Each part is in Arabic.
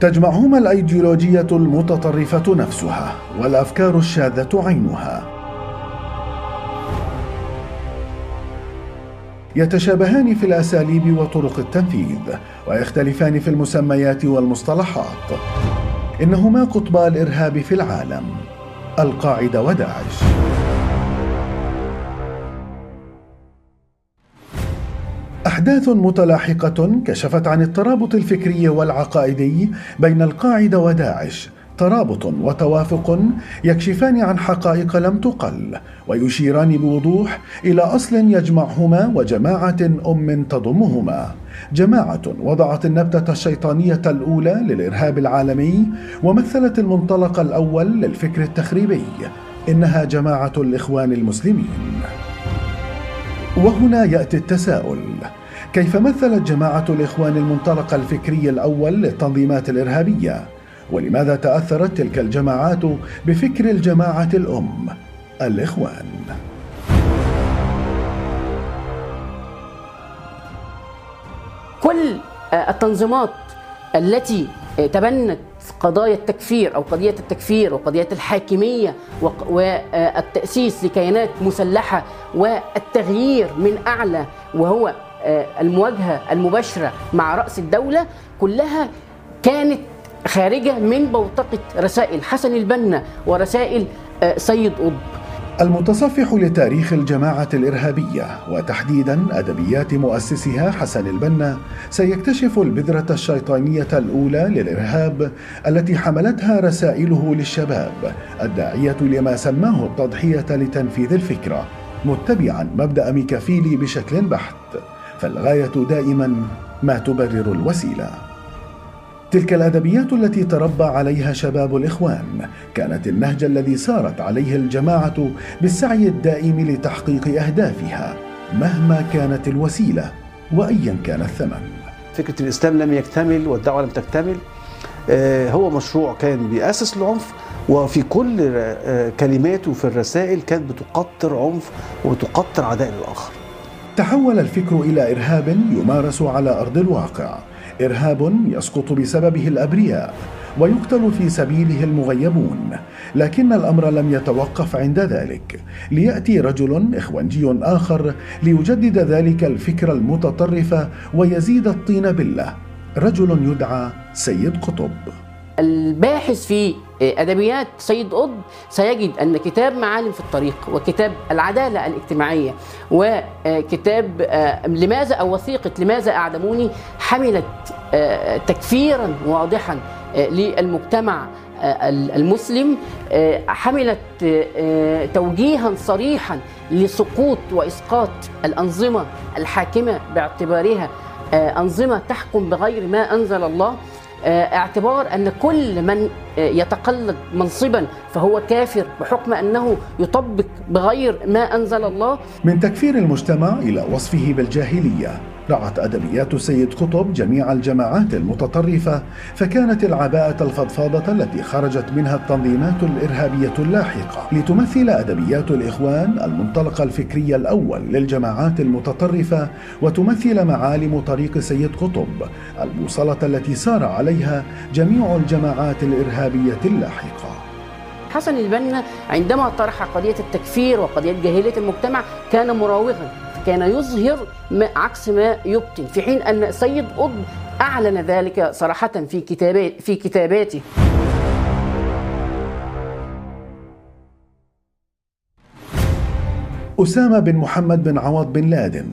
تجمعهما الأيديولوجية المتطرفة نفسها والأفكار الشاذة عينها. يتشابهان في الأساليب وطرق التنفيذ ويختلفان في المسميات والمصطلحات. إنهما قطبا الإرهاب في العالم. القاعدة وداعش. أحداث متلاحقة كشفت عن الترابط الفكري والعقائدي بين القاعدة وداعش. ترابط وتوافق يكشفان عن حقائق لم تقل ويشيران بوضوح إلى أصل يجمعهما وجماعة أم تضمهما. جماعة وضعت النبتة الشيطانية الأولى للإرهاب العالمي ومثلت المنطلق الأول للفكر التخريبي. إنها جماعة الإخوان المسلمين. وهنا يأتي التساؤل. كيف مثلت جماعة الإخوان المنطلق الفكري الأول للتنظيمات الإرهابية؟ ولماذا تأثرت تلك الجماعات بفكر الجماعة الأم؟ الإخوان. كل التنظيمات التي تبنت قضايا التكفير أو قضية التكفير وقضية الحاكمية والتأسيس لكيانات مسلحة والتغيير من أعلى وهو المواجهة المباشرة مع رأس الدولة كلها كانت خارجة من بوتقة رسائل حسن البنا ورسائل سيد قطب. المتصفح لتاريخ الجماعة الإرهابية وتحديدا أدبيات مؤسسها حسن البنا سيكتشف البذرة الشيطانية الأولى للإرهاب التي حملتها رسائله للشباب الداعية لما سماه التضحية لتنفيذ الفكرة متبعا مبدأ ميكافيلي بشكل بحت. فالغاية دائما ما تبرر الوسيلة. تلك الأدبيات التي تربى عليها شباب الإخوان كانت النهج الذي سارت عليه الجماعة بالسعي الدائم لتحقيق أهدافها مهما كانت الوسيلة وايا كان الثمن. فكرة الإسلام لم يكتمل والدعوة لم تكتمل هو مشروع كان بيأسس العنف وفي كل كلماته في الرسائل كانت بتقطر عنف وتقطر عداء الآخر. تحول الفكر إلى إرهاب يمارس على أرض الواقع. إرهاب يسقط بسببه الأبرياء ويقتل في سبيله المغيبون. لكن الأمر لم يتوقف عند ذلك. ليأتي رجل إخوانجي آخر ليجدد ذلك الفكر المتطرف ويزيد الطين بله رجل يدعى سيد قطب. الباحث في أدبيات سيد قطب سيجد أن كتاب معالم في الطريق وكتاب العدالة الاجتماعية وكتاب لماذا أو وثيقة لماذا اعدموني حملت تكفيرا واضحا للمجتمع المسلم حملت توجيها صريحا لسقوط وإسقاط الأنظمة الحاكمة باعتبارها أنظمة تحكم بغير ما أنزل الله. اعتبار أن كل من يتقلد منصبا فهو كافر بحكم أنه يطبق بغير ما أنزل الله. من تكفير المجتمع إلى وصفه بالجاهلية. رعت أدبيات سيد قطب جميع الجماعات المتطرفة فكانت العباءة الفضفاضة التي خرجت منها التنظيمات الإرهابية اللاحقة. لتمثل أدبيات الإخوان المنطلق الفكري الأول للجماعات المتطرفة وتمثل معالم طريق سيد قطب البوصله التي سار عليها جميع الجماعات الإرهابية اللاحقة. حسن البنا عندما طرح قضية التكفير وقضية جاهلية المجتمع كان مراوغا. كان يظهر ما عكس ما يبطن في حين أن سيد قطب أعلن ذلك صراحة في كتابات في كتاباته. أسامة بن محمد بن عوض بن لادن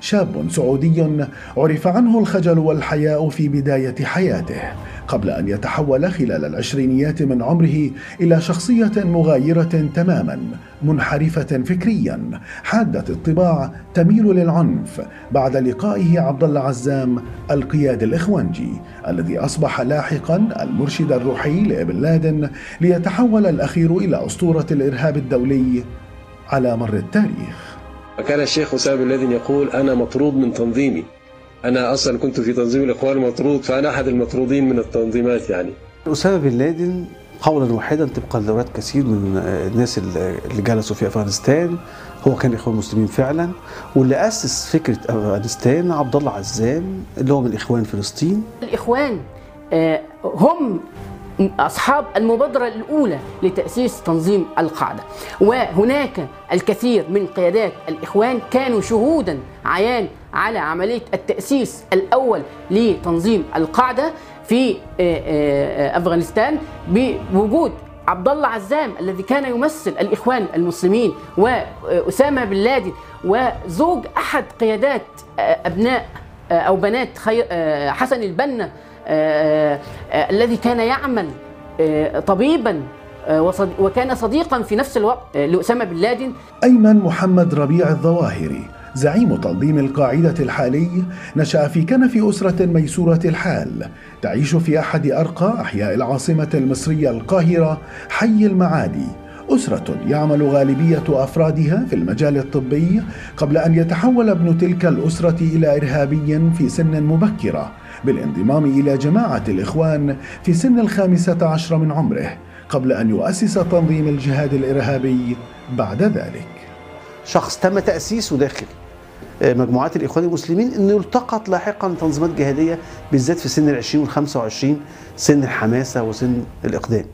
شاب سعودي عرف عنه الخجل والحياء في بداية حياته. قبل أن يتحول خلال العشرينيات من عمره إلى شخصية مغايرة تماما منحرفة فكريا. حادة الطباع تميل للعنف بعد لقائه عبد الله عزام القياد الإخوانجي الذي أصبح لاحقا المرشد الروحي لابن لادن ليتحول الأخير إلى أسطورة الإرهاب الدولي على مر التاريخ. وكان الشيخ أسامة الذي يقول أنا مطرود من تنظيمي. أنا أصلا كنت في تنظيم الإخوان مطرود فأنا أحد المطرودين من التنظيمات يعني. أسامة بن لادن قولا واحدا طبقا لروايات كثير من الناس اللي جلسوا في أفغانستان. هو كان إخوان مسلمين فعلا. واللي أسس فكرة أفغانستان عبد الله عزام اللي هو من إخوان فلسطين. الإخوان آه، هم أصحاب المبادرة الأولى لتأسيس تنظيم القاعدة. وهناك الكثير من قيادات الإخوان كانوا شهودا عيان على عملية التأسيس الأول لتنظيم القاعدة في آه، آه، أفغانستان بوجود عبد الله عزام الذي كان يمثل الإخوان المسلمين واسامه بن لادن وزوج أحد قيادات آه، أبناء آه، أو بنات آه، حسن البنا آه، آه، الذي كان يعمل آه، طبيبا آه، وكان صديقا في نفس الوقت آه، لأسامة بن لادن. أيمن محمد ربيع الظواهري. زعيم تنظيم القاعدة الحالي. نشأ في كنف أسرة ميسورة الحال. تعيش في أحد أرقى أحياء العاصمة المصرية القاهرة حي المعادي. أسرة يعمل غالبية أفرادها في المجال الطبي قبل أن يتحول ابن تلك الأسرة إلى إرهابي في سن مبكرة بالانضمام إلى جماعة الإخوان في سن الخامسة عشر من عمره قبل أن يؤسس تنظيم الجهاد الإرهابي بعد ذلك. شخص تم تأسيسه داخل آه، مجموعات الإخوان المسلمين أنه يلتقط لاحقا تنظيمات جهادية بالذات في سن العشرين والخمسة وعشرين سن الحماسة وسن الإقدام.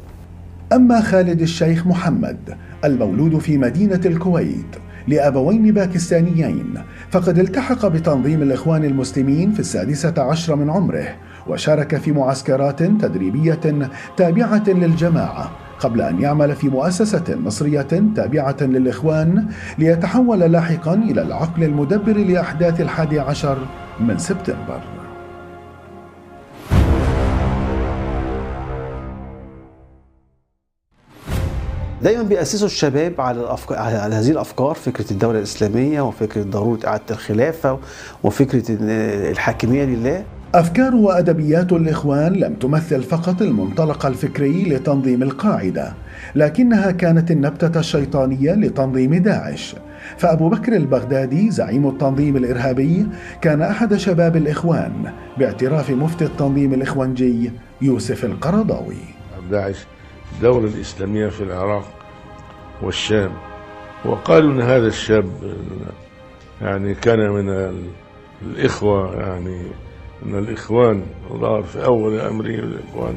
أما خالد الشيخ محمد المولود في مدينة الكويت لأبوين باكستانيين فقد التحق بتنظيم الإخوان المسلمين في السادسة عشر من عمره وشارك في معسكرات تدريبية تابعة للجماعة قبل أن يعمل في مؤسسة مصرية تابعة للإخوان ليتحول لاحقا إلى العقل المدبر لأحداث الحادي عشر من سبتمبر. دايما بيأسسوا الشباب على الأفكار على هذه الأفكار فكرة الدولة الإسلامية وفكرة ضرورة إعادة الخلافة وفكرة إن الحاكمية لله. أفكار وأدبيات الإخوان لم تمثل فقط المنطلق الفكري لتنظيم القاعدة، لكنها كانت النبتة الشيطانية لتنظيم داعش. فأبو بكر البغدادي زعيم التنظيم الإرهابي كان أحد شباب الإخوان باعتراف مفتي التنظيم الإخوانجي يوسف القرضاوي. داعش الدولة الإسلامية في العراق والشام وقالوا أن هذا الشاب يعني كان من ال- الإخوة يعني من الإخوان ظهر في أول أمره الإخوان.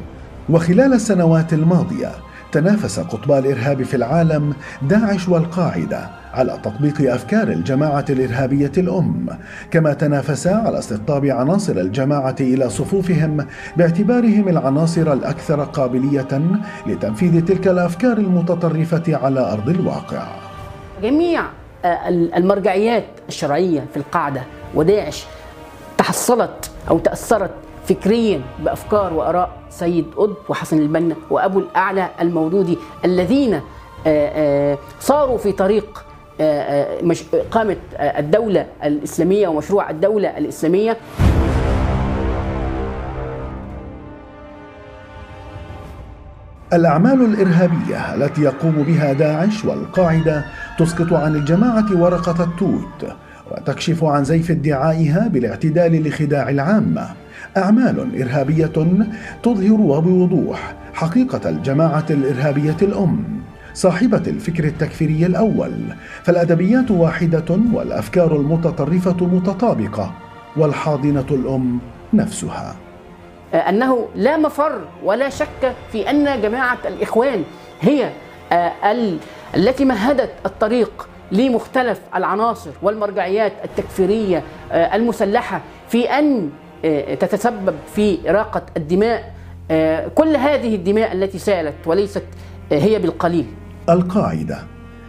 وخلال السنوات الماضية تنافس قطبا الإرهاب في العالم داعش والقاعدة على تطبيق أفكار الجماعة الإرهابية الأم كما تنافسا على استقطاب عناصر الجماعة إلى صفوفهم باعتبارهم العناصر الأكثر قابلية لتنفيذ تلك الأفكار المتطرفة على أرض الواقع. جميع آه، المرجعيات الشرعية في القاعدة وداعش تحصلت أو تأثرت فكريا بأفكار وآراء سيد قطب وحسن البنا وأبو الأعلى المولودي الذين آه، آه، صاروا في طريق آه، آه، الدولة الإسلامية ومشروع الدولة الإسلامية. الأعمال الإرهابية التي يقوم بها داعش والقاعدة تسقط عن الجماعة ورقة التوت. وتكشف عن زيف ادعائها بالاعتدال لخداع العامة. أعمال إرهابية تظهر وبوضوح حقيقة الجماعة الإرهابية الأم صاحبة الفكر التكفيري الأول. فالأدبيات واحدة والأفكار المتطرفة متطابقة والحاضنة الأم نفسها. أنه لا مفر ولا شك في أن جماعة الإخوان هي آه، ال- التي مهدت الطريق لمختلف العناصر والمرجعيات التكفيرية آه، المسلحة في أن آه، تتسبب في إراقة الدماء. آه، كل هذه الدماء التي سالت وليست هي بالقليل. القاعدة.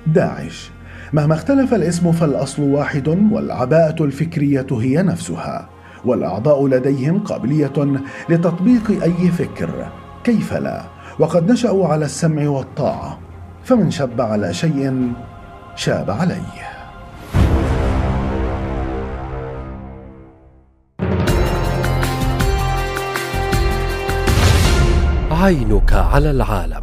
داعش. مهما اختلف الاسم فالأصل واحد والعباءة الفكرية هي نفسها والأعضاء لديهم قابلية لتطبيق أي فكر. كيف لا؟ وقد نشأوا على السمع والطاعة فمن شب على شيء شاب عليه عينك على العالم.